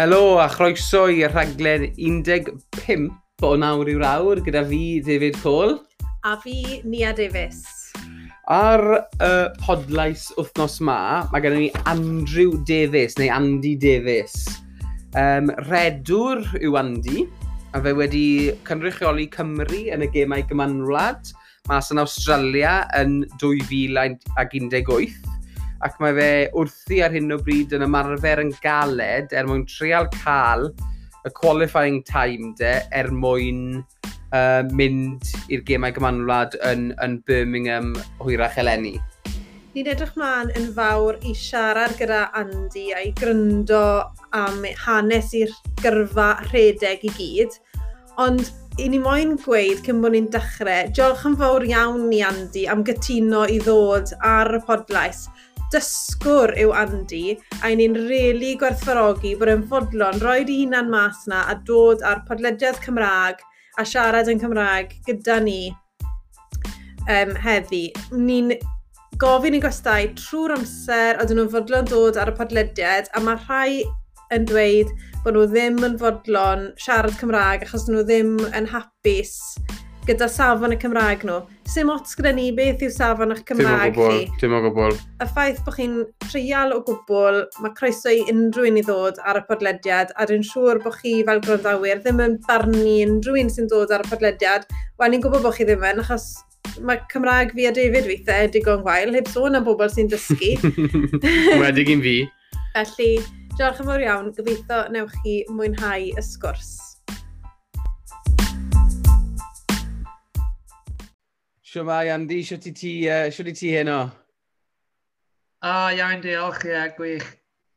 Helo a chroeso i rhaglen 15 o nawr i'w awr gyda fi David Cole. A fi Nia Davies. Ar y uh, podlais wythnos ma, mae gennym ni Andrew Davies, neu Andy Davies. Um, redwr yw Andy, a fe wedi cynrychioli Cymru yn y gemau gymanwlad mas yn Australia yn 2018 ac mae fe wrthi ar hyn o bryd yn ymarfer yn galed er mwyn trial cael y qualifying time de er mwyn uh, mynd i'r gemau gymanwlad yn, yn Birmingham hwyrach eleni. Ni'n edrych mlaen yn fawr i siarad gyda Andy a'i gryndo am hanes i'r gyrfa rhedeg i gyd. Ond i ni moyn gweud cyn bod ni'n dechrau, diolch yn fawr iawn ni Andy am gytuno i ddod ar y podlais dysgwr yw Andy a ni'n rili really gwerthfarogi bod yn fodlon roed ei hunan mas na a dod ar podlediad Cymraeg a siarad yn Cymraeg gyda ni um, heddi. Ni'n gofyn i gwestai trwy'r amser oedden nhw'n fodlon dod ar y podlediad a mae rhai yn dweud bod nhw ddim yn fodlon siarad Cymraeg achos nhw ddim yn hapus gyda safon y Cymraeg nhw. Sym ots gyda ni, beth yw safon eich Cymraeg chi? Dim o gwbl. Y ffaith bod chi'n trial o gwbl, mae croeso i unrhyw un i ddod ar y podlediad, a dwi'n siŵr bod chi fel gwrandawyr ddim yn barnu unrhyw un sy'n dod ar y podlediad. Wel, ni'n gwybod bod chi ddim yn, achos mae Cymraeg fi a David weithiau digon gwael, heb sôn am bobl sy'n dysgu. Wedig un fi. Felly, diolch yn fawr iawn. Gobeithio newch chi mwynhau y sgwrs. Sio mai, Andy, sio ti ti, uh, sio ti ti heno? A ah, iawn, diolch, ie, yeah, gwych.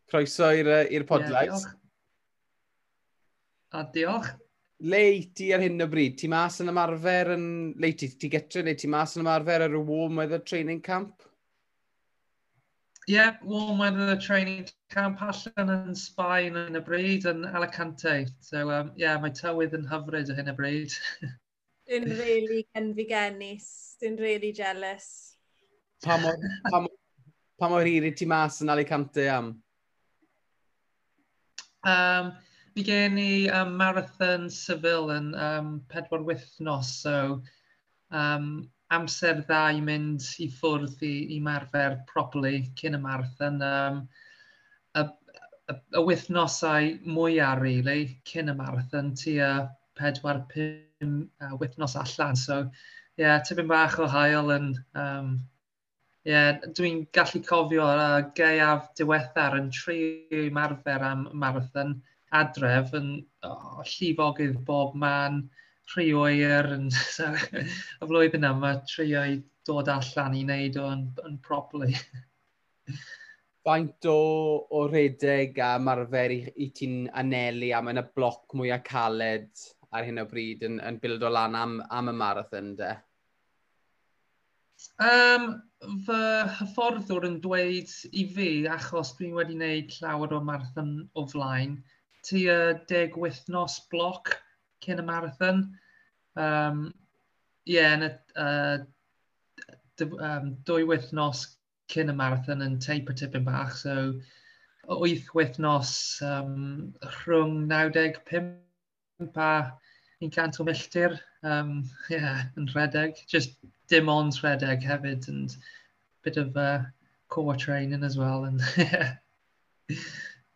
Croeso i'r uh, podlais. Yeah. A diolch. Le ti ar hyn o bryd? Ti mas yn ymarfer yn... Le ti, ti getre, neu ti mas yn ymarfer ar y warm weather training camp? Ie, yeah, warm weather training camp allan yn Sbaen yn y bryd, yn Alicante. So, um, yeah, mae tywydd yn hyfryd o hyn o bryd. Dwi'n really genfigenus. Dwi'n really jealous. Pa mor, pa mor, pa mor hir i ti mas yn Alicante am? Um, fi gen i um, marathon Seville yn um, pedwar wythnos, so um, amser dda i mynd i ffwrdd i, i marfer properly cyn y marathon. Um, y, y, y wythnosau mwyaf, really, cyn y marathon, tua pedwar pum uh, wythnos allan. So, ie, yeah, tipyn bach o hael yn... Um, yeah, dwi'n gallu cofio ar y geiaf diwethaf yn tri marfer am marathon adref yn oh, llifogydd bob man, rhy oer, yn, so, y flwyddyn yma trio i dod allan i wneud o'n, on properly. faint o, o redeg a marfer i, i ti'n anelu am yn y bloc mwyaf a caled ar hyn o bryd yn, yn bildo lan am, am y marathon de? Um, fy hyfforddwr yn dweud i fi, achos dwi wedi gwneud llawer o marathon o flaen, ti y deg wythnos bloc cyn y marathon. Um, Ie, yeah, yn y uh, um, dwy wythnos cyn y marathon yn teip taper tipyn bach, so wyth wythnos um, rhwng 95 a cant o milltir, um, yeah, yn rhedeg. Just dim ond rhedeg hefyd and bit of uh, core training as well. And, yeah.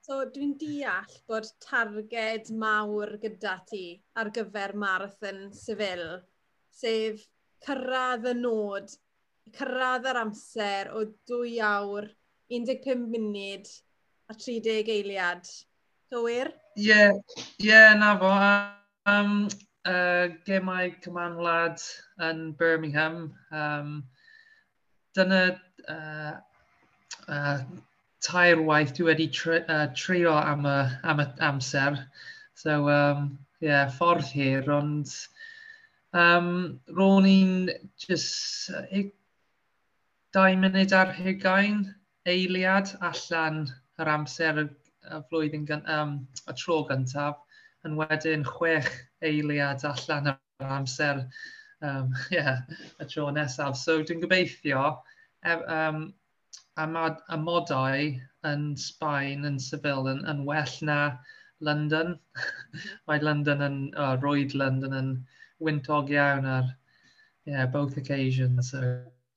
So dwi'n deall bod targed mawr gyda ti ar gyfer marathon sifil, sef cyrraedd y nod, cyrraedd yr amser o 2 awr, 15 munud a 30 eiliad. Gywir? Ie, yeah, yeah, na fo. Um, uh, gemau cymanwlad yn Birmingham. Um, dyna uh, uh, tair waith dwi wedi tri, uh, trio am y, am y amser. So, um, yeah, ffordd hir, ond um, ro'n i'n just uh, dau munud ar hugain eiliad allan yr amser y, y flwyddyn, um, y tro gyntaf yn wedyn chwech eiliad allan ar amser um, yeah, y tro nesaf. So dwi'n gobeithio e, um, y modau yn Sbaen, yn Seville, yn, yn well na London. Mae London yn, uh, roed London yn wyntog iawn ar yeah, both occasions. So.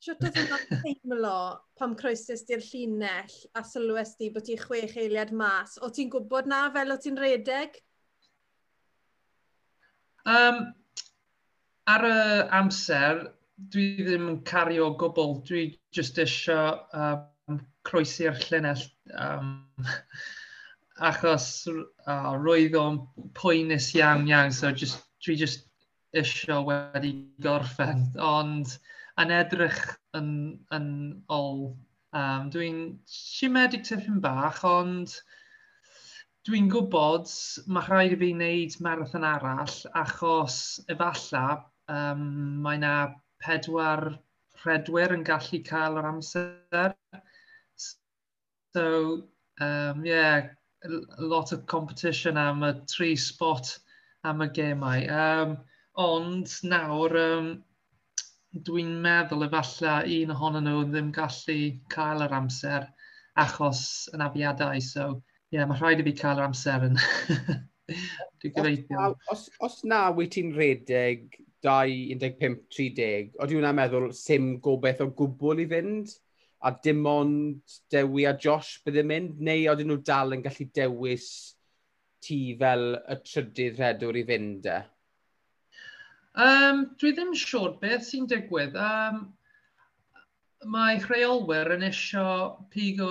Siwt oedd yna'n teimlo pam croesus di'r llinell a sylwes di bod ti chwech eiliad mas. O ti'n gwybod na fel o ti'n redeg? Um, ar y amser, dwi ddim yn cario o gwbl. Dwi jyst eisiau um, croesi'r llinell. Um, achos uh, roedd o'n poenus iawn iawn, so just, dwi just eisiau wedi gorffen. Ond yn edrych yn, yn ôl, um, dwi'n siomedig tipyn bach, ond Dwi'n gwybod mae rhaid i fi wneud marathon arall achos efalla um, mae yna pedwar rhedwyr yn gallu cael yr amser. So, um, yeah, lot of competition am y tri spot am y gemau. Um, ond nawr, um, dwi'n meddwl efallai un ohonyn nhw ddim gallu cael yr amser achos yn afiadau. So, ie, mae rhaid i fi cael yr amser yn... Dwi'n gyfeithio. Os, os os na wyt ti'n redeg 2, 15, 30, oeddi hwnna'n meddwl sim gobeith o gwbl i fynd? A dim ond Dewi a Josh byddai'n mynd? Neu oedden nhw dal yn gallu dewis ti fel y trydydd redwr i fynd e? Um, dwi ddim siŵr beth sy'n digwydd. Um, mae rheolwyr yn eisiau pigo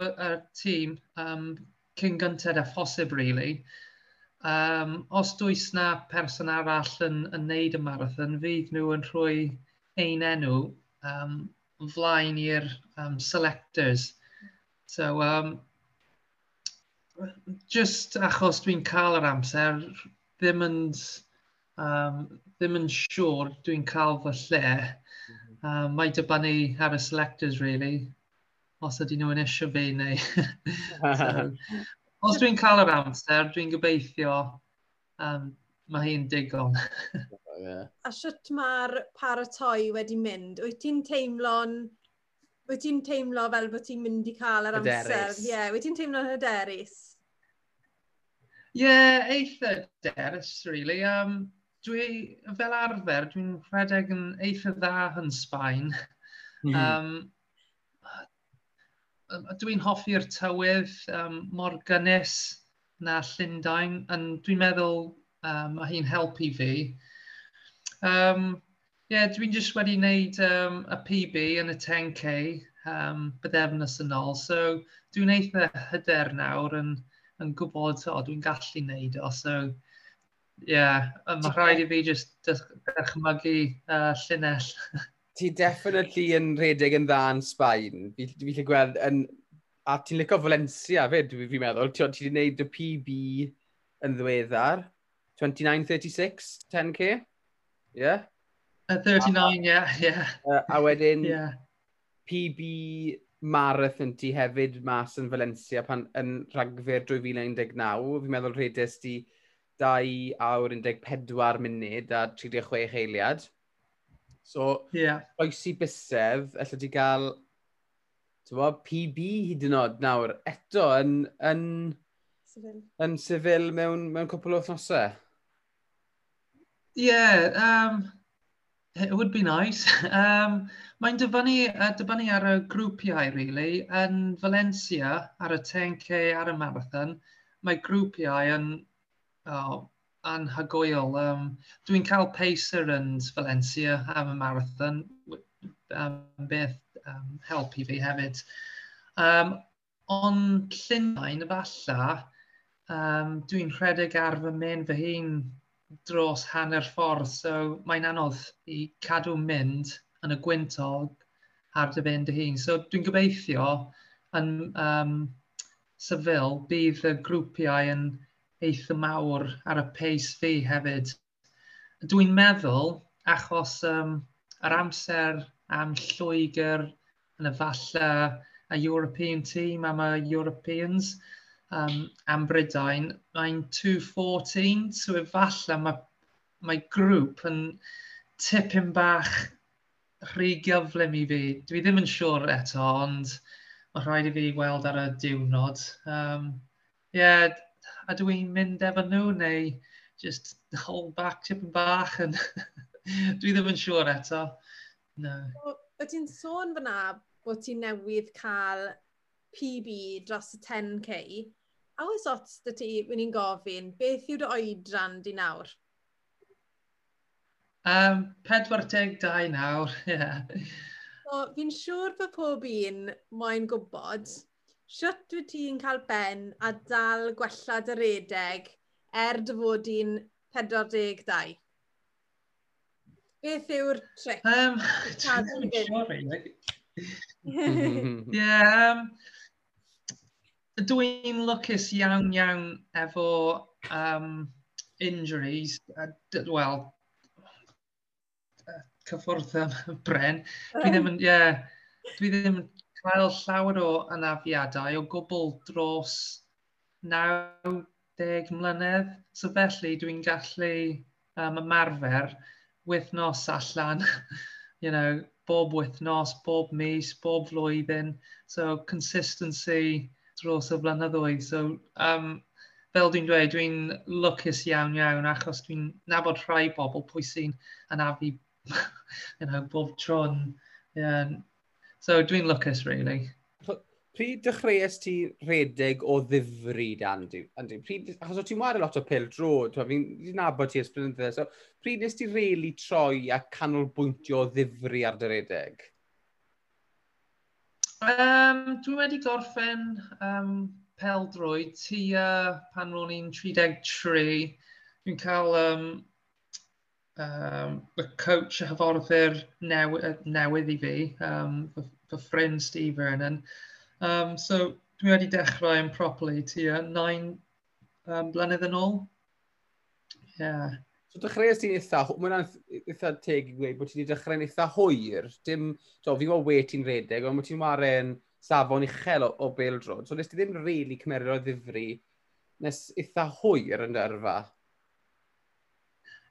y tîm um, cyn gyntedd a phosib, really. Um, os dwys na person arall yn, yn neud y marathon, fydd nhw yn rhoi ein enw um, flaen i'r um, selectors. So, um, just achos dwi'n cael yr amser, ddim yn, um, ddim yn siŵr sure dwi'n cael fy lle. Um, mae dibynnu ar y selectors, really os ydy nhw'n eisiau fi neu... so, os dwi'n cael yr amser, dwi'n gobeithio um, mae hi'n digon. Oh, A sut mae'r paratoi wedi mynd? Wyt ti'n teimlo'n Wyt ti'n teimlo fel bod ti'n mynd i cael yr amser? Hyderus. Ie, yeah, wyt ti'n teimlo'n hyderus? Ie, yeah, eitha hyderus, really. Um, dwi, fel arfer, dwi'n rhedeg yn eitha dda yn Sbaen. Mm. Um, dwi'n hoffi'r tywydd um, mor gynnes na Llundain, yn dwi'n meddwl um, mae hi'n helpu fi. Um, yeah, dwi'n just wedi wneud um, y PB yn y 10k um, byddefnus yn ôl, so dwi'n eitha hyder nawr yn, yn gwybod o, dwi'n gallu wneud o, so yeah, mae rhaid i fi just dychmygu uh, llunell. ti definitely yn rhedeg yn dda yn Sbaen. Fi lle gweld yn... A ti'n licio Valencia fyd, fi'n fi meddwl. Ti wedi gwneud y PB yn ddiweddar. 29.36, 10k? Ie? Yeah. Uh, 39, ie, yeah, yeah. Uh, a wedyn yeah. PB marathon ti hefyd mas yn Valencia pan, yn rhagfyr 2019. Fi'n meddwl rhedes ti 2 awr 14 munud a 36 eiliad. So, yeah. oesi bysedd, allai di gael bo, PB hyd yn oed nawr eto yn, yn, Sifil. yn sifil mewn, mewn cwpl o thnosau. Yeah, um, it would be nice. um, Mae'n dyfynnu, uh, dyfynnu ar y grwpiau, really. Yn Valencia, ar y 10K, ar y marathon, mae grwpiau yn oh, anhygoel. Um, Dwi'n cael pacer yn Valencia am y marathon, um, beth um, helpu fi hefyd. Um, ond Llundain, efallai, um, dwi'n rhedeg ar fy mynd fy hun dros hanner ffordd, so mae'n anodd i cadw mynd yn y gwyntog ar dy fynd dy hun. So dwi'n gobeithio yn um, sefyl bydd y grwpiau yn eitha mawr ar y pace fi hefyd. Dwi'n meddwl, achos um, yr amser am Lloegr yn efallai a European team am y Europeans um, am Brydain, mae'n 2.14, so efallai mae, mae grŵp yn tipyn bach rhy gyflym i fi. Dwi ddim yn siŵr eto, ond mae rhaid i fi weld ar y diwrnod. Um, yeah, ydw i'n mynd efo nhw neu just hold back chip yn bach yn... dwi ddim yn siŵr eto. No. So, ti'n sôn fyna bod ti'n newydd cael PB dros y 10k, a oes ots dy ti wyn i'n gofyn, beth yw'r oedran di nawr? Um, 42 nawr, ie. Yeah. So, fi'n siŵr bod pob un moyn gwybod Siwt wyt ti'n cael ben a dal gwella dy redeg er dy fod i'n 42? Beth yw'r tric? Um, Dwi'n siwr, um, dwi'n lwcus iawn iawn efo um, injuries. Uh, Wel, cyffwrdd am bren. Dwi ddim yn, yeah, dwi ddim yn cael llawer o anafiadau o gwbl dros 90 mlynedd. So felly dwi'n gallu um, ymarfer wythnos allan, you know, bob wythnos, bob mis, bob flwyddyn. So consistency dros y blynyddoedd. So um, fel dwi'n dweud, dwi'n lwcus iawn iawn achos dwi'n nabod rhai bobl pwy sy'n anafu you know, bob tron. Yeah, So dwi'n lwcus, really. Pryd dechreuais ti redeg o ddifri, Andy? Andy pryd, achos o ti'n wario lot o pil dro, fi'n nabod ti ysbrydau. So, pryd nes ti rili really troi a canolbwyntio o ddifri ar dy redeg? Um, dwi wedi gorffen um, pel droi uh, pan ro'n i'n 33. Dwi'n cael um, um, y coach y hyforddir newydd, newydd i fi, um, fy ffrind Stephen. And, um, so dwi wedi dechrau yn properly tua 9 um, blynedd yn ôl. Yeah. So dechreuais ti'n eitha, mae'n e-, eitha teg i gweud bod ti wedi dechrau'n eitha hwyr. Dim, so, fi weld we ti'n redeg, ond bod ti'n waren safon uchel o, o beildrod. So nes ti ddim rili really cymerio o ddifri nes eitha hwyr yn dyrfa.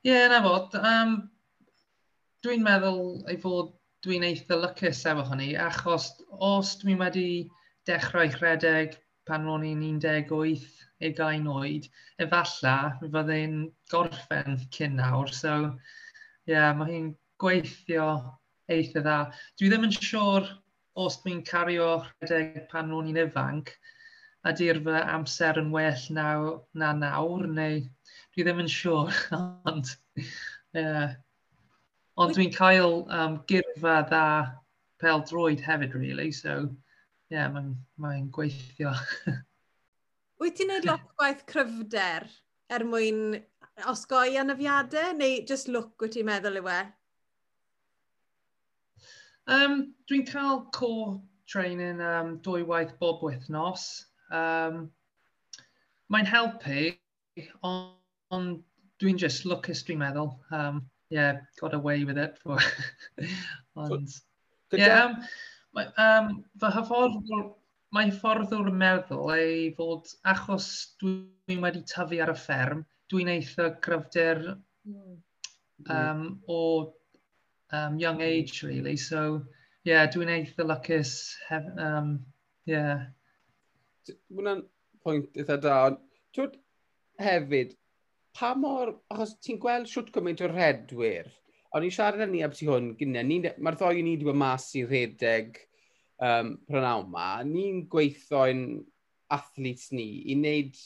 Ie, yeah, na fod. Um, dwi'n meddwl ei fod dwi'n eitha lycus efo hynny, achos os dwi wedi dechrau rhedeg pan ro'n i'n 18, 20 oed, efalla fyddai'n gorffen cyn nawr, so ie, yeah, mae hi'n gweithio eitha dda. Dwi ddim yn siŵr os dwi'n cario rhedeg pan ro'n i'n ifanc, ydy'r fy amser yn well naw, na nawr, neu dwi ddim yn siŵr, ond ie. Yeah. Ond dwi'n cael um, gyrfa dda pel droed hefyd, really, so ie, yeah, mae'n mae gweithio. Wyt ti'n gwneud lot o gwaith cryfder er mwyn osgoi anafiadau, neu just look wyt ti'n meddwl yw e? Um, dwi'n cael core training um, dwy waith bob wythnos. Um, mae'n helpu, ond on, dwi'n just lwcus dwi'n meddwl. Um, yeah, got away with it for. Ond, ie, yeah, um, mae, um, fy hyfforddwr, mae hyfforddwr meddwl ei fod, achos dwi'n wedi tyfu ar y fferm, dwi'n eitha cryfder hmm. um, o um, young age, really. So, yeah, dwi'n eitha lwcus. Um, yeah. Mwna'n pwynt eitha da. Twyd hefyd, pa mor, achos ti'n gweld siwt gymaint o redwyr, o'n i'n siarad â ni am ti hwn gyda mae'r ddoi ni wedi bod mas i redeg um, prynaw ma, ni'n gweithio'n athlet ni i wneud,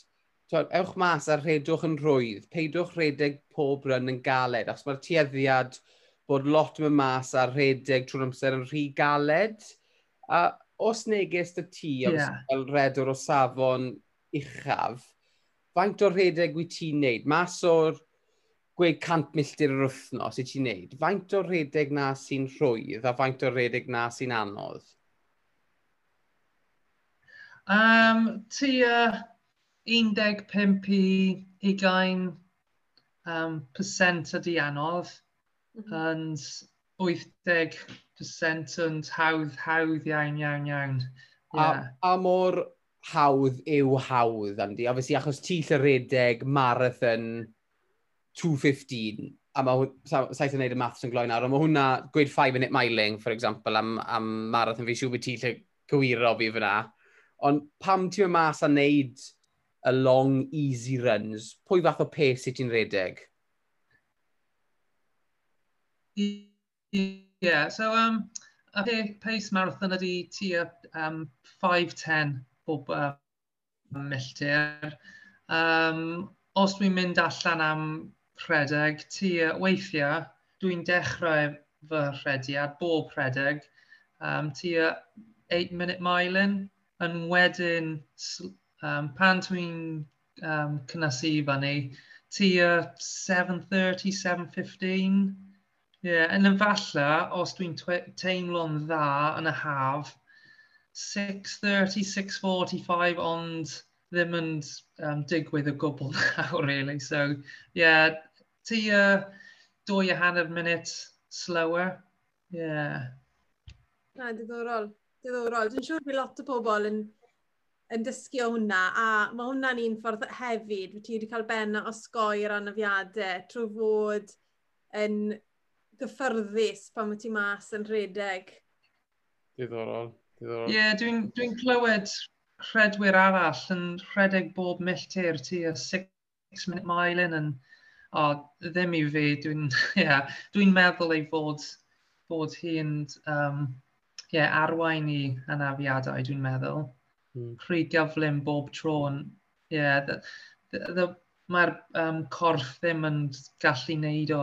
twed, ewch mas a redwch yn rwydd, peidwch redeg pob ryn yn galed, achos mae'r tueddiad bod lot yn mas a redeg trwy'r amser yn rhy galed. A os neges dy ti, yeah. fel redwr o safon uchaf, faint o'r rhedeg wyt ti'n neud? Mas o'r gweud cant milltir yr wythnos i ti'n neud, faint o'r rhedeg na sy'n rhwydd a faint o'r rhedeg na sy'n anodd? Um, ti uh, 15 i 20 um, percent ydi anodd, mm -hmm. and 80 percent yn hawdd, hawdd iawn, iawn, iawn. Yeah. A, a mor hawdd yw hawdd, Andy. Obviously, achos ti lle redeg marathon 2.15, a mae saith yn neud y maths yn gloi nawr, a mae hwnna gweud 5-minute miling, for example, am, am marathon fi siw bod ti lle gywiro fi fyna. Ond pam ti'n mas a neud y long, easy runs, pwy fath o pace sydd ti'n redeg? Yeah, so um, a pace marathon ydy ti um, 5.10 pob uh, milltir. Um, os dwi'n mynd allan am rhedeg, tua weithiau, dwi'n dechrau fy rhediad bob rhedeg um, tua 8-minute mile. Yn wedyn, um, pan dwi'n um, cynnysu fyny, tua 7.30, 7.15. Ie, yeah, yn falle, os dwi'n teimlo'n dda yn y haf, 6.30, 6.45, ond ddim yn um, digwydd o gwbl nawr, really. So, yeah, ti uh, dwy a hanner munud slower. Yeah. Na, diddorol. Diddorol. Dwi'n siŵr bod lot o bobl yn, yn dysgu o hwnna, a mae hwnna'n un ffordd hefyd, fe ti wedi cael benna osgoi ar anafiadau trwy fod yn gyffyrddus pan mae ti mas yn rhedeg. Diddorol. Ie, yeah, dwi'n dwi clywed rhedwyr arall yn rhedeg bob milltir tu a 6 minute mile in yn o, ddim i fi, dwi'n yeah, dwi meddwl ei fod, bod hi'n um, yeah, arwain i anafiadau, dwi'n meddwl. Mm. Rhy gyflym bob tro yn... Yeah, Mae'r um, corff ddim yn gallu neud o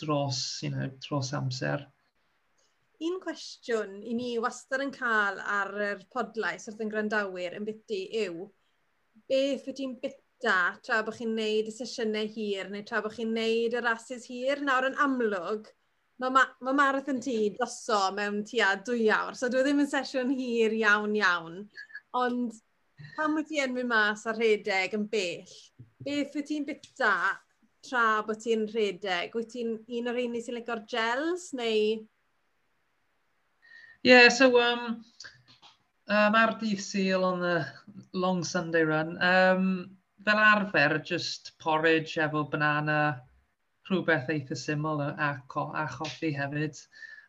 dros, you know, dros amser un cwestiwn i ni wastad yn cael ar yr podlais wrth yn gwrandawyr yn byty yw, beth wyt ti'n byta tra bod chi'n neud y sesiynau hir neu tra bod chi'n neud y rhasys hir? Nawr yn amlwg, mae ma, ma marathon ti doso mewn tua dwy awr, so dwi e ddim yn sesiwn hir iawn iawn. Ond pam wyt ti yn mynd mas ar rhedeg yn bell, beth wyt ti'n byta tra bod ti'n rhedeg? Wyt ti'n un o'r un i sy'n licor gels neu Yeah, so um, um, ar dydd Sul on the long Sunday run, um, fel arfer, just porridge efo banana, rhywbeth eitha syml a, co a choffi hefyd.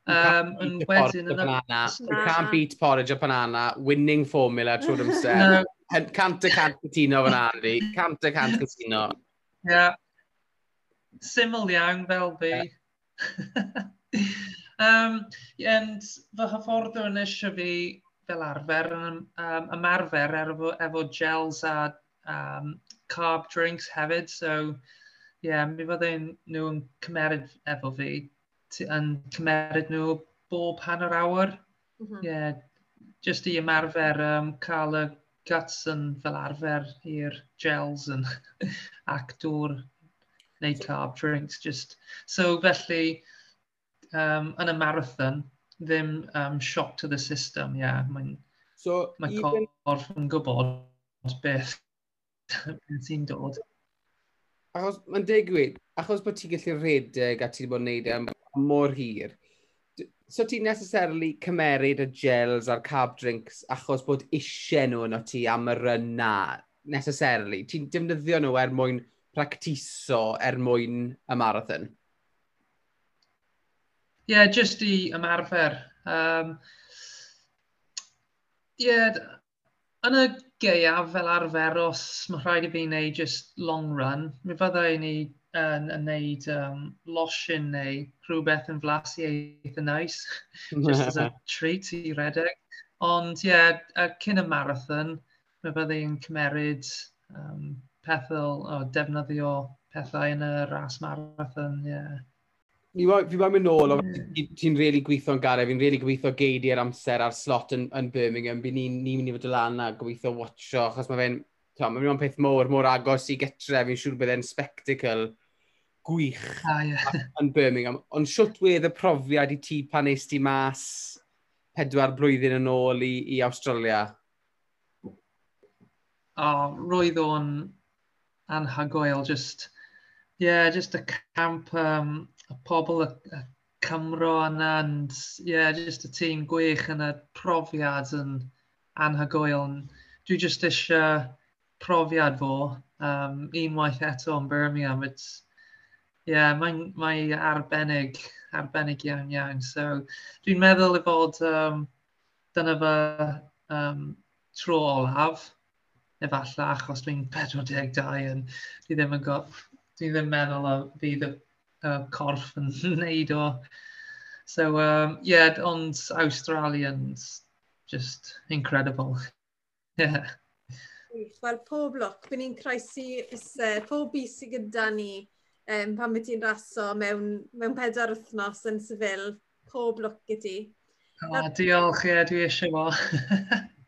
Um, yn wedyn yn y... You can't beat porridge a banana, winning formula trwy'r amser. no. Cant a cant cytuno fan Andy, cant a cant cytuno. Yeah. Syml iawn fel fi. Yeah. Um, and fy hyfforddwr yn eisiau fi fel arfer yn um, ymarfer er efo, efo gels a um, carb drinks hefyd. So, yeah, mi fydden nhw yn cymeryd efo fi, yn cymeryd nhw bob hanner awr. Mm -hmm. Yeah, just i ymarfer um, cael y guts yn fel arfer i'r gels yn actwr neu carb drinks. Just. So, felly, um, yn y marathon ddim um, shock to the system, ie. Yeah. Mae'n so, mae even... corff yn gwybod beth sy'n dod. Achos, mae'n digwydd, achos bod ti'n gallu redeg a ti wedi bod yn neud e am mor hir, so ti'n necessarily cymeryd y gels a'r carb drinks achos bod eisiau nhw yn o ti am y run na, necessarily. Ti'n defnyddio nhw er mwyn practiso er mwyn y marathon? Yeah, just i ymarfer. Um, yeah, yn y geiaf fel arfer, os mae rhaid i fi wneud just long run, mi fyddai ni yn, yn wneud um, losin neu rhywbeth yn flasu eitha nice, just as a treat i redeg. Ond ie, yeah, cyn y marathon, mi fyddai yn cymeryd um, pethau, o defnyddio pethau yn y ras marathon, ie. Yeah. Fi wedi mynd nôl, ti'n really gweithio'n garef, fi'n really gweithio geidi ar amser ar slot yn, yn Birmingham, fi ni'n ni mynd i fod y lan a gweithio watcho, achos mae fe'n, mae'n mynd o'n peth mor, mor agos i getre, fi'n siŵr bydd e'n spectacle gwych ah, yeah. yn Birmingham. Ond siwt wedd y profiad i ti pan eist ti mas pedwar blwyddyn yn ôl i, i Australia? O, oh, roedd o'n anhygoel, just, yeah, just a camp, um, y pobl, y, y Cymro yna, and, yeah, just y tîm gwych yn y profiad yn anhygoel. Dwi just eisiau profiad fo, um, unwaith eto yn Birmingham. It's, yeah, mae'n mae arbennig, arbennig iawn iawn. So, dwi'n meddwl i fod um, dyna fy um, tro olaf, efallai achos dwi'n 42 yn, dwi ddim yn go, dwi ddim meddwl o fydd y uh, corff yn wneud o. So, um, yeah, ond Australians, just incredible. yeah. Wel, pob loc, byn ni'n croesi fusau, pob bus sydd gyda ni um, pan byd ti'n raso mewn, mewn pedair wythnos yn sefyl, pob loc i ti. Oh, diolch, ie, yeah, dwi eisiau fo.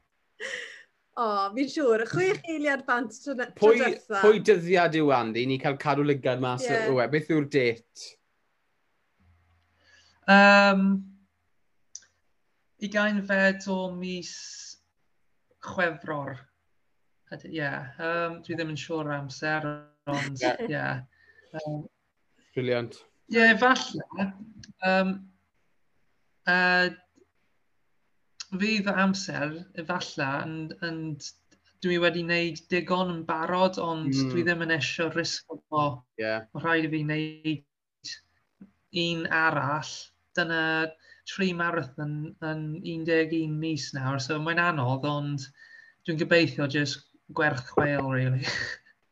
O, oh, fi'n siŵr, chwech eiliad bant tro pwy. Pwy dyddiad yw Andy, ni cael cadw lygad mas yeah. o'r e. beth yw'r det? Um, I gain fed o mis chwefror. Ie, yeah. um, dwi ddim yn siŵr amser, ond ie. yeah. um, Briliant. Ie, yeah, falle. Um, uh, fydd amser, efallai, and, and dwi wedi wneud digon yn barod, ond mm. dwi ddim yn eisiau risgo fo. Yeah. Mae rhaid i fi wneud un arall. Dyna tri marathon yn 11 mis nawr, so mae'n anodd, ond dwi'n gobeithio jyst gwerth chweil, really.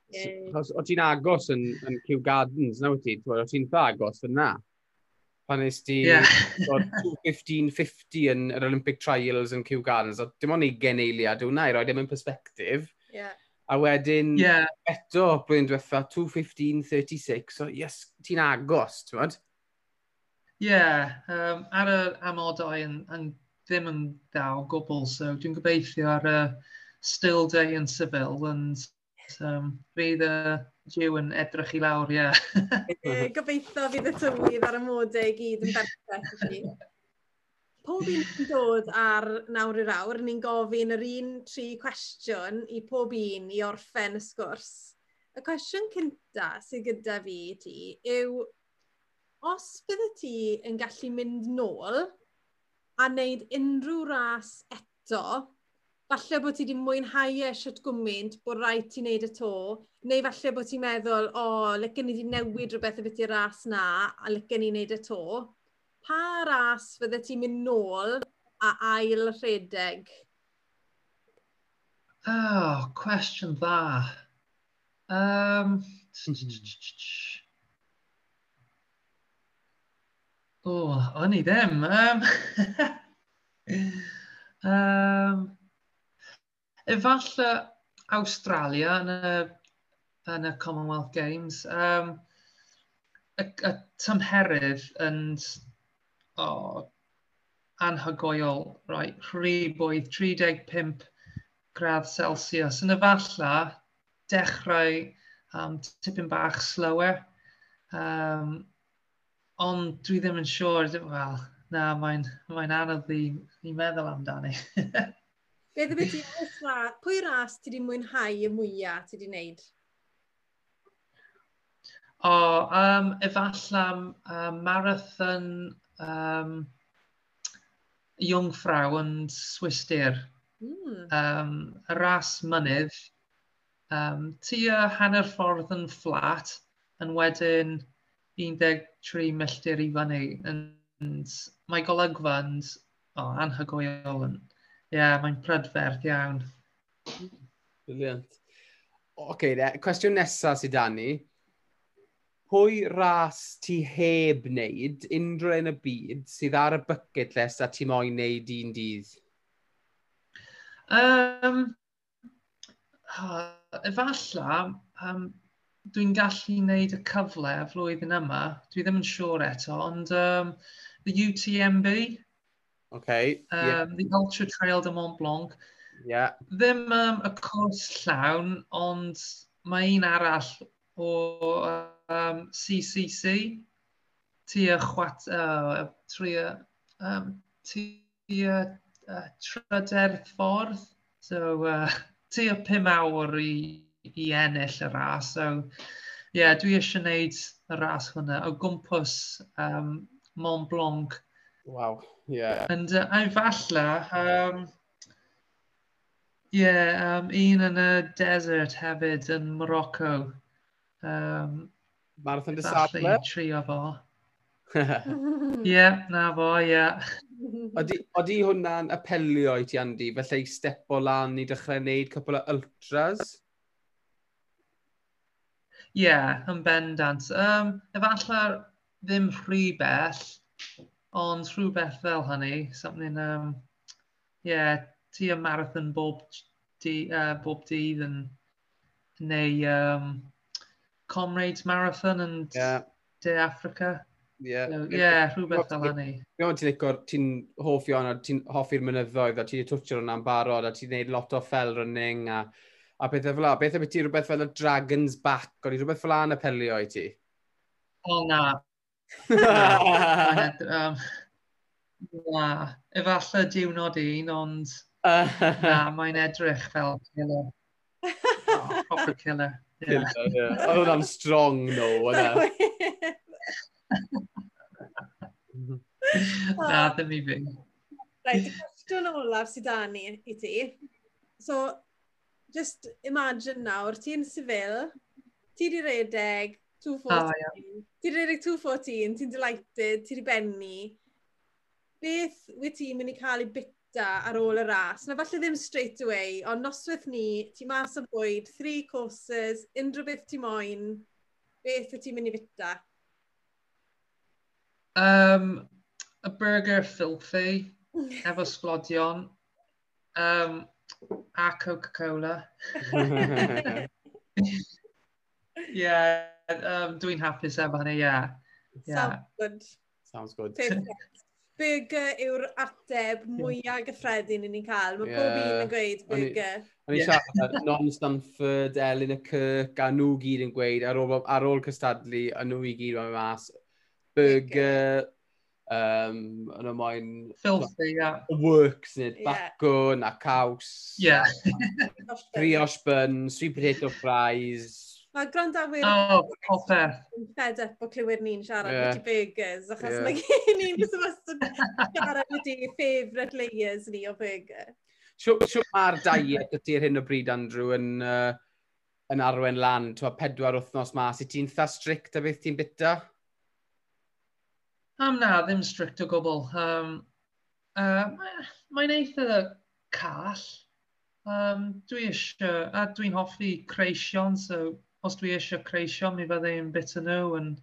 Yeah. O ti'n agos yn, yn Kew Gardens, na wyt ti? O ti'n dda agos yna? pan nes di yeah. 2.15.50 yn yr Olympic Trials yn Kew Gardens, a dim ond 20 eiliad yw i roi dim yn perspektif. Yeah. A wedyn yeah. eto blwyddyn diwetha 2.15.36, so yes, ti'n agos, ti'n bod? Ie, yeah, um, ar yr amodau yn, yn ddim yn dda o gwbl, so dwi'n gobeithio ar y uh, still day yn Seville, and um, fydd y uh, Jiw yn edrych i lawr, ie. Yeah. Gobeithio fydd y tywydd ar y modau i gyd yn berffaith i chi. Pob un yn dod ar nawr i'r awr, ni'n gofyn yr un tri cwestiwn i pob un i orffen y sgwrs. Y cwestiwn cynta sydd gyda fi i ti yw, os bydde ti yn gallu mynd nôl a wneud unrhyw ras eto falle bod ti wedi mwynhau eisiau gwmynt bod rhaid ti wneud y to, neu falle bod ti'n meddwl, o, oh, licen ni wedi newid rhywbeth y beth i'r ras na, a licen ni wneud y to. Pa ras fydde ti'n mynd nôl a ail rhedeg? Oh, cwestiwn dda. Um, o, oh, o'n i ddim. Um, um, Efallai Australia yn y, yn y Commonwealth Games. Um, y, y tymherydd yn oh, anhygoel, right, rhyboedd 35 gradd Celsius. Yn efallai dechrau um, tipyn bach slower. Um, ond dwi ddim yn siŵr, sure, wel, na, mae'n mae anodd i, i meddwl amdani. Beth ydy ti, pwy ras ti wedi mwynhau y mwyaf ti wedi wneud? O, oh, um, efallai um, marathon um, Jungfrau yn Swistir. Mm. Um, ras mynydd. Um, tua hanner ffordd yn fflat, yn wedyn 13 milltir i fyny. And mae golygfa yn oh, anhygoel yn Ie, yeah, mae'n prydferth iawn. Brilliant. Oce, okay, cwestiwn nesaf sydd dan ni. Pwy ras ti heb wneud unrhyw yn y byd sydd ar y bucket list a ti moyn wneud un dydd? Um, oh, efalla, um, dwi'n gallu wneud y cyfle flwyddyn yma. Dwi ddim yn siŵr eto, ond um, the UTMB, Okay. Um, yeah. The Ultra Trail de Mont Blanc. Yeah. Ddim um, y cwrs llawn, ond mae un arall o um, CCC. Tia chwat... Uh, tria... Um, tia uh, tryder ffordd. So, uh, tia pum awr i, i ennill y ras. So, yeah, dwi eisiau gwneud y ras hwnna o gwmpas um, Mont Blanc Wow, yeah. And uh, efallai, um, yeah, um, un yn y desert hefyd yn Morocco. Um, Marathon de Sable? Efallai trio fo. Ie, na fo, ie. Yeah. Oeddi hwnna'n apelio i ti, Andy? Felly i step o lan i dechrau wneud cwpl o ultras? Ie, yeah, yn bendant. Um, efallai ddim rhy bell, Ond rhywbeth fel hynny, something, um, yeah, ti y marathon bob, di, uh, bob dydd yn, neu um, Comrades Marathon yn yeah. De Africa. Yeah. So, yeah, rhywbeth fel hynny. Fi'n meddwl ti'n licor, ti'n hoffi on, a ti'n hoffi'r mynyddoedd, a ti'n twtio'r hwnna'n barod, a ti'n neud lot o fel running, a, a bethau fel la. Beth am ti rhywbeth fel y Dragon's Back? O'n i rhywbeth fel la yn apelio i ti? O na, um, na, efallai diwnod un, ond na, mae'n edrych fel killer. Oh, proper killer. Yeah. yeah. Oedd hwnna'n strong, no, oedd e? Na, ddim i fi. Right, cwestiwn olaf sydd da ni i ti. So, just imagine nawr, ti'n sifil, ti di redeg, 214. Oh, yeah. Ti'n redeg 214, ti'n delighted, ti'n di benni. Beth wyt ti'n mynd i cael ei bita ar ôl y ras? Na falle ddim straight away, ond noswaith ni, ti mas o bwyd, three courses, unrhyw beth ti moyn, beth wyt ti'n mynd i bita? Um, a burger filthy, efo sglodion, um, a Coca-Cola. yeah, um, dwi'n hapus efo hynny, e, yeah. yeah. Sounds good. Sounds good. Perfect. Burger uh, yw'r ateb mwyaf gyffredin i ni'n cael. Mae yeah. pob un yn gweud burger. O'n i'n i uh, siarad non-Stanford, Elin y Kirk, a nhw gyd yn gweud, ar ôl, ar ôl cystadlu, a nhw i gyd yn mas, burger, um, uh, yn y moyn... Filthy, ie. Yeah. Works, nid bacwn, yeah. a caws. Ie. Yeah. brioche bun, sweet potato fries, Mae grandawyr oh, popeth. yn fed up o clywed ni'n siarad yeah. wedi burgers, achos yeah. mae gen i'n symwys yn siarad wedi favourite layers ni o burger. Siw mae'r diet ydy ar hyn o bryd, Andrew, yn, uh, yn arwen lan, twa pedwar wythnos mas, i ti'n tha strict a beth ti'n bita? Am na, ddim strict o gwbl. Um, uh, mae'n eitha call. Um, dwi eisiau, a dwi'n hoffi creision, so os dwi eisiau creisio, mi fydde i'n bita nhw. And,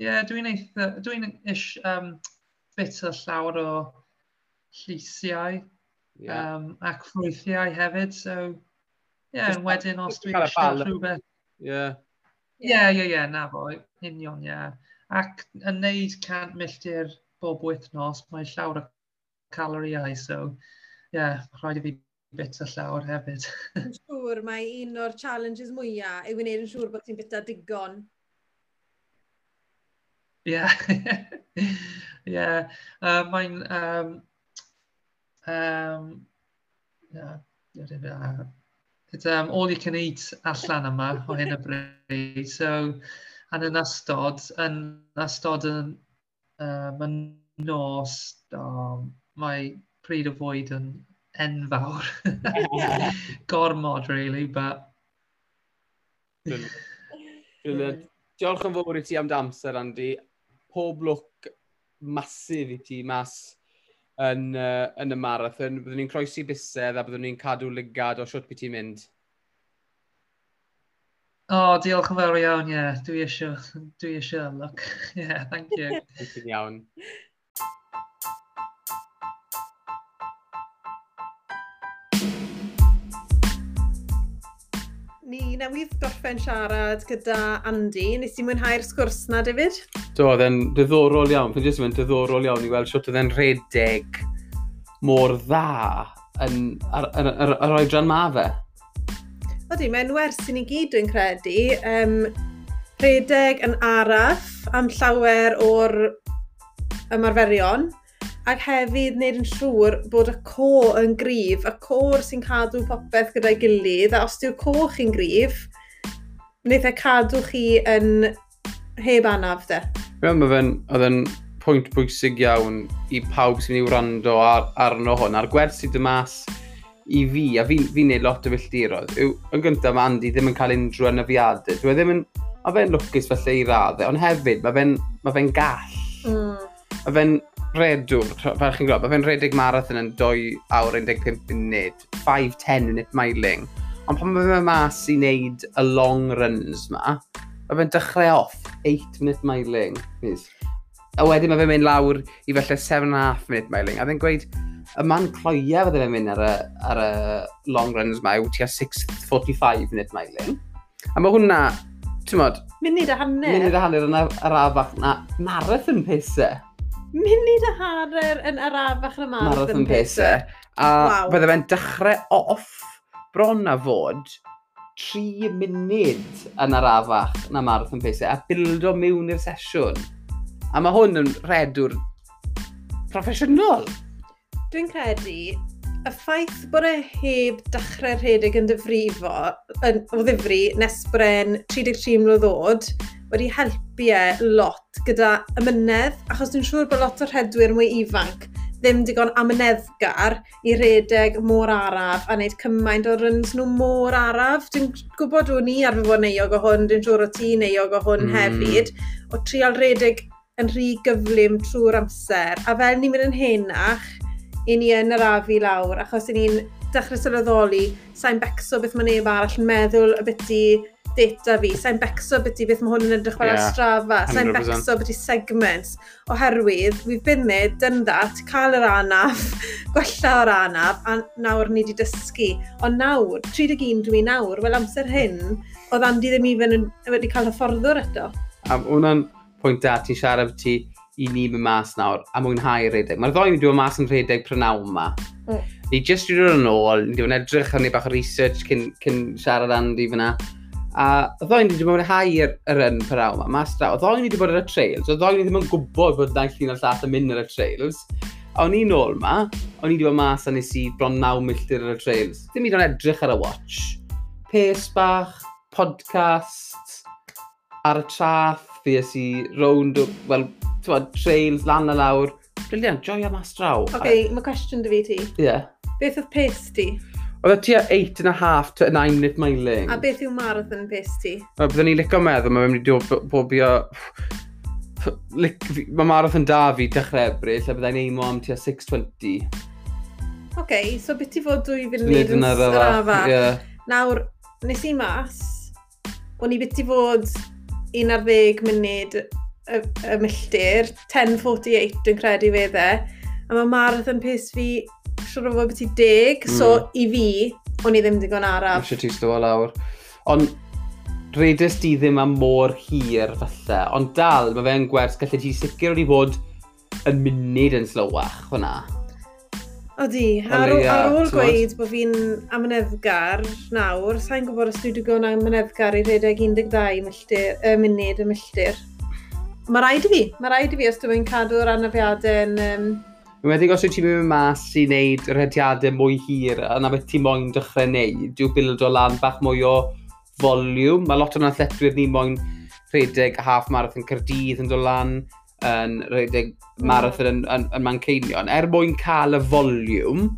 yeah, dwi'n eitha, dwi'n ish um, bita llawer o llisiau yeah. um, ac ffrwythiau hefyd. So, yeah, yn wedyn os dwi'n eisiau rhywbeth. Ie. Ie, ie, ie, na fo, union, yeah. Ac yn neud cant milltir bob wythnos, mae llawer o caloriau, so, ie, yeah, rhaid i fi bita llawr hefyd. Yn siŵr mae un o'r challenges mwyaf yw i wneud yn siŵr bod ti'n bita digon. Ie. Ie. Uh, mae'n... Um, um, yeah, yeah, it's um, all you can eat allan yma o hyn y bryd. So, yn yn ystod, yn ystod yn, um, yn nos, um, mae pryd o fwyd yn enfawr. Gormod, really, but... Brilliant. Diolch yn fawr i ti am dy amser, Andy. Pob lwc masif i ti mas yn, uh, yn y marathon. Byddwn ni'n croesi busedd a byddwn ni'n cadw lygad o siwt beth ti'n mynd. O, oh, diolch yn fawr iawn, ie. Yeah. Dwi eisiau, dwi eisiau look. Yeah, thank you. Dwi'n iawn. ni newydd gorffen siarad gyda Andy. Nes i mwynhau'r sgwrs na, David? Do, oedd e'n diddorol iawn. Fy'n jyst yn diddorol iawn i weld siwt oedd e'n redeg mor dda yn yr, yr, yr, yr oedran ma fe. Oeddi, mae'n wers i ni gyd dwi'n credu. Um, rhedeg yn araf am llawer o'r ymarferion ac hefyd wneud yn siŵr bod y co yn gryf, y cor sy'n cadw popeth gyda'i gilydd, a os di'r co chi'n gryf, wneud e cadw chi yn heb anaf de. Wel, mae fe'n oedd yn pwynt bwysig iawn i pawb sy'n mynd i wrando ar, arno hwn, a'r gwerth sydd y mas i fi, a fi'n fi, neud lot o filltirodd, yw, yn gyntaf mae Andy ddim yn cael unrhyw anafiadau. Dwi ddim yn, mae fe'n lwcus felly i raddau, ond hefyd mae fe'n ma fe gall. Mm. Mae fe'n redwr, fel chi'n gwybod, mae fe'n redeg marathon yn 2 awr 15 munud, 5-10 unit miling. Ond pan mae fe'n mas i wneud y long runs ma, mae fe'n dechrau off 8 minute miling. Yes. A wedyn mae fe'n mynd lawr i felly 7.5 minute miling. A fe'n gweud, y man cloia fydde fe'n mynd ar y, ar y long runs ma yw tua 6.45 minute miling. A mae hwnna, ti'n modd... Munud a hanner. Munud a hanner yn yr afach na marathon pethau munud a hanner yn arafach na marathon, marathon pacer. A wow. bydde fe'n dechrau off bron a fod 3 munud yn arafach na marathon pacer a bildo mewn i'r sesiwn. A mae hwn yn redwr proffesiynol. Dwi'n credu y ffaith bod e heb dechrau rhedeg yn dyfrifo, yn, o ddifri nes bren 33 mlynedd oed, wedi helpu e lot gyda ymynedd, achos dwi'n siŵr bod lot o rhedwyr mwy ifanc ddim digon amyneddgar i redeg môr araf a wneud cymaint o ryns nhw môr araf. Dwi'n gwybod o'n i arfer bod neuog o hwn, dwi'n siŵr o ti neuog o hwn mm. hefyd, o trial redeg yn rhy gyflym trwy'r amser. A fel ni'n mynd yn henach, i ni yn yr afi lawr, achos i ni'n dechrau sylweddoli sa'n becso beth mae neb arall yn meddwl y byti data fi, sa'n becso beth i beth mae hwn yn edrych fel yeah, strafa, sa'n becso beth i segments, oherwydd, we've been there, done that, cael yr anaf, gwella o'r anaf, a nawr ni wedi dysgu. Ond nawr, 31 dwi nawr, wel amser hyn, oedd Andy ddim even wedi cael hyfforddwr eto. A hwnna'n pwynt da, ti'n siarad ti i ni mynd mas nawr a mwynhau redeg. Mae'r ddoen wedi bod mas yn redeg prynawn yma. Mm. Ni jyst wedi dod yn ôl, ni wedi bod yn edrych ar ni bach o research cyn, cyn siarad Andy fyna. A y o'n ni wedi bod yn hau'r yr yn per aw mas draw. Y o'n ni wedi bod ar y trails, o o'n ni ddim yn gwybod bod na'n llun o'r llall yn mynd ar y trails. A o'n i'n ôl ma, o'n i wedi bod mas a nes i bron 9 milltir ar y trails. Dim i i'n edrych ar y watch. Pes bach, podcast, ar y traff, fi es i rownd, wel, ti'n bod, trails, lan a lawr. Briliant, joio mas draw. Oce, okay, a... mae cwestiwn dy fi ti. Ie. Yeah. Beth oedd pes ti? Oedd y tua 8 and a half to 9 minute miling. A beth yw marathon pace ti? Byddwn ni'n licio meddwl, mae'n mynd i bobio... Mae marathon da fi dechrau ebryll, a byddai'n eimo am tua 6.20. Oce, okay, so beth i fod dwy funud yn strafa? Yeah. Nawr, nes i mas, o'n i beth i fod 11 munud y, y milltir, 10.48 dwi'n credu fe dde, a mae marathon pace fi siwr o fod beth i deg, mm. so hmm. i fi, o'n i ddim digon araf. Eisiau ti slo lawr. Ond redus di ddim am mor hir falle, ond dal mae fe'n gwers gallu ti sicr wedi bod yn munud yn slywach hwnna. Odi, ar, Olia, ar ôl gweud bod fi'n amyneddgar nawr, sa'n gwybod os dwi wedi gwneud amyneddgar i redeg 12 milltir, y munud y milltir. Mae rhaid i fi, mae rhaid i fi os dwi'n cadw'r anafiadau yn um, Wedi os wyt ti'n mynd mas i wneud rhediadau mwy hir a na beth ti'n moyn dechrau wneud, yw bildo lan bach mwy o foliwm. Mae lot o'n athletwyr ni moyn rhedeg half marathon Cyrdydd yn dod lan, yn rhedeg mm. marathon yn, yn, yn Manceinion. Er mwyn cael y foliwm,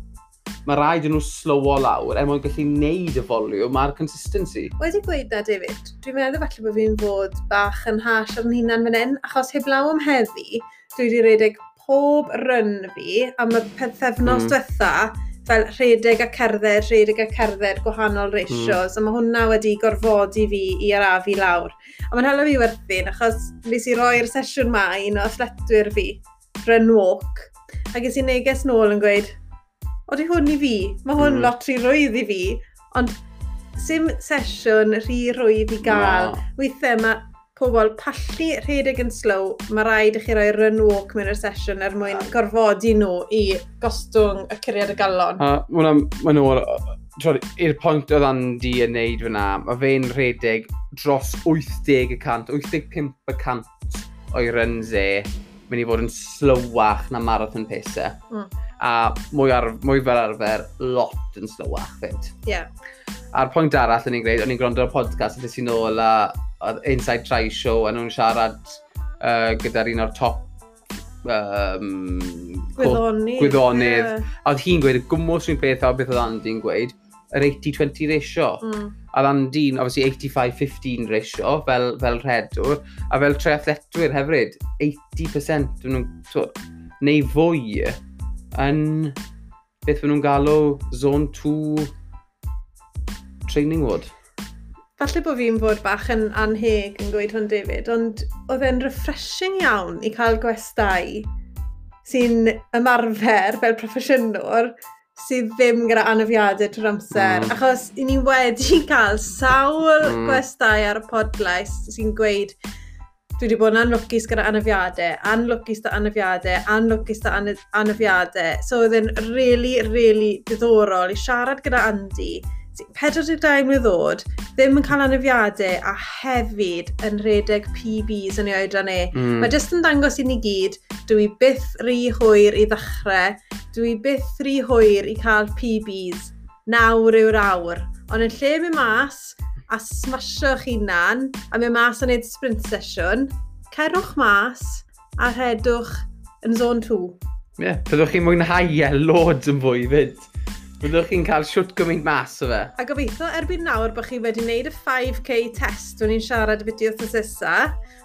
mae rhaid yn nhw slow slowo lawr er mwyn gallu wneud y foliwm a'r consistency. Wedi gweud na, David, dwi'n meddwl falle bod fi'n fod bach yn hash ar yn hunan fan hyn, achos heblaw am heddi, dwi wedi redeg pob ryn fi am y pethefnos mm. diwetha, fel rhedeg a cerdded, rhedeg a cerdded, gwahanol mm. ratios, mm. a mae hwnna wedi gorfodi fi i arafu lawr. A mae'n hala fi werthin, achos nes i roi'r sesiwn ma un o athletwyr fi, run walk, a ges i neges nôl yn gweud, o di hwn i fi, mae hwn mm. lot rhy rwydd i fi, ond sim sesiwn rhy rwydd i gael. Wow. Weithiau mae pobl pallu rhedeg yn slow, mae rhaid i chi roi run walk mewn i'r sesiwn er mwyn gorfodi nhw i gostwng y curiad y galon. A mae'n ma nhw, i'r pwynt oedd Andy yn neud fyna, mae fe'n rhedeg dros 80%, 85% o'i runs e, mynd i fod yn slywach na marathon pesau. Mm. A mwy, ar, mwy fel arfer, lot yn slywach fyd. Ie. Yeah. A'r pwynt arall o'n i'n gwneud, o'n i'n gwrando ar podcast, ydych chi'n ôl a Inside Try Show, a nhw'n siarad uh, gyda'r un o'r top um, gwyddonydd. gwyddonydd. Yeah. A oedd hi'n gweud y gwmwys rhywun beth o beth oedd Andy'n gweud, yr 80-20 ratio. Mm. A oedd Andy'n, obviously, 85-15 ratio fel, fel rhedwr, a fel triathletwyr hefyd, 80% nhw'n so, neu fwy yn beth maen nhw'n galw zone 2 training wood falle bod fi'n fod bach yn anheg yn gweud hwn David, ond oedd e'n refreshing iawn i cael gwestai sy'n ymarfer fel proffesiynwr sydd ddim gyda anafiadau trwy'r amser. Mm. Achos i ni wedi cael sawl mm. gwestai ar y podlais sy'n gweud dwi wedi bod yn anlwcus gyda anafiadau, anlwcus gyda anafiadau, anlwcus da anafiadau. So oedd e'n really, really diddorol i siarad gyda Andy 42 mlynedd oed, ddim yn cael anafiadau a hefyd yn rhedeg PBs yn ei oedran e. Mm. Mae jyst yn dangos i ni gyd, dwi byth rhy hwyr i ddechrau, dwi byth rhy hwyr i cael PBs, nawr yw'r awr. Ond yn lle mynd mas a smasho eich hunan a mynd mas a wneud sprint session, cerwch mas a rhedwch yn zone 2. Ie, yeah, byddwch chi'n mwynhau e lod yn fwy fyd. Byddwch chi'n cael siwt gymaint mas o fe. A gobeithio erbyn nawr bod chi wedi wneud y 5k test o'n i'n siarad y fideo wrth ysa.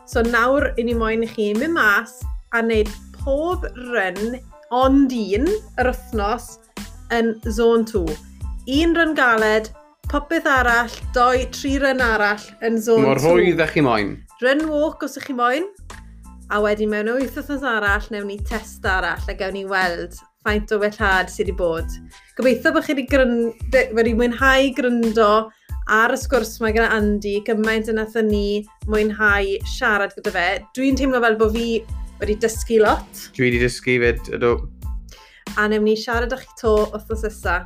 So nawr i ni moyn i chi mynd mas a wneud pob run ond un yr wythnos yn zone 2. Un run galed, popeth arall, doi, tri run arall yn zone 2. Mor hwydd ych chi moyn. Run walk os ych chi moyn. A wedyn mewn wythnos arall, newn ni test arall a gawn ni weld faint o wellhad sydd wedi bod. Gobeithio bod chi wedi, gryn... wedi mwynhau gryndo ar y sgwrs mae gyda Andy gymaint yn athyn ni mwynhau siarad gyda fe. Dwi'n teimlo fel bod fi wedi dysgu lot. Dwi wedi dysgu fyd, ydw. A newn ni siarad â chi to wrth o sesa.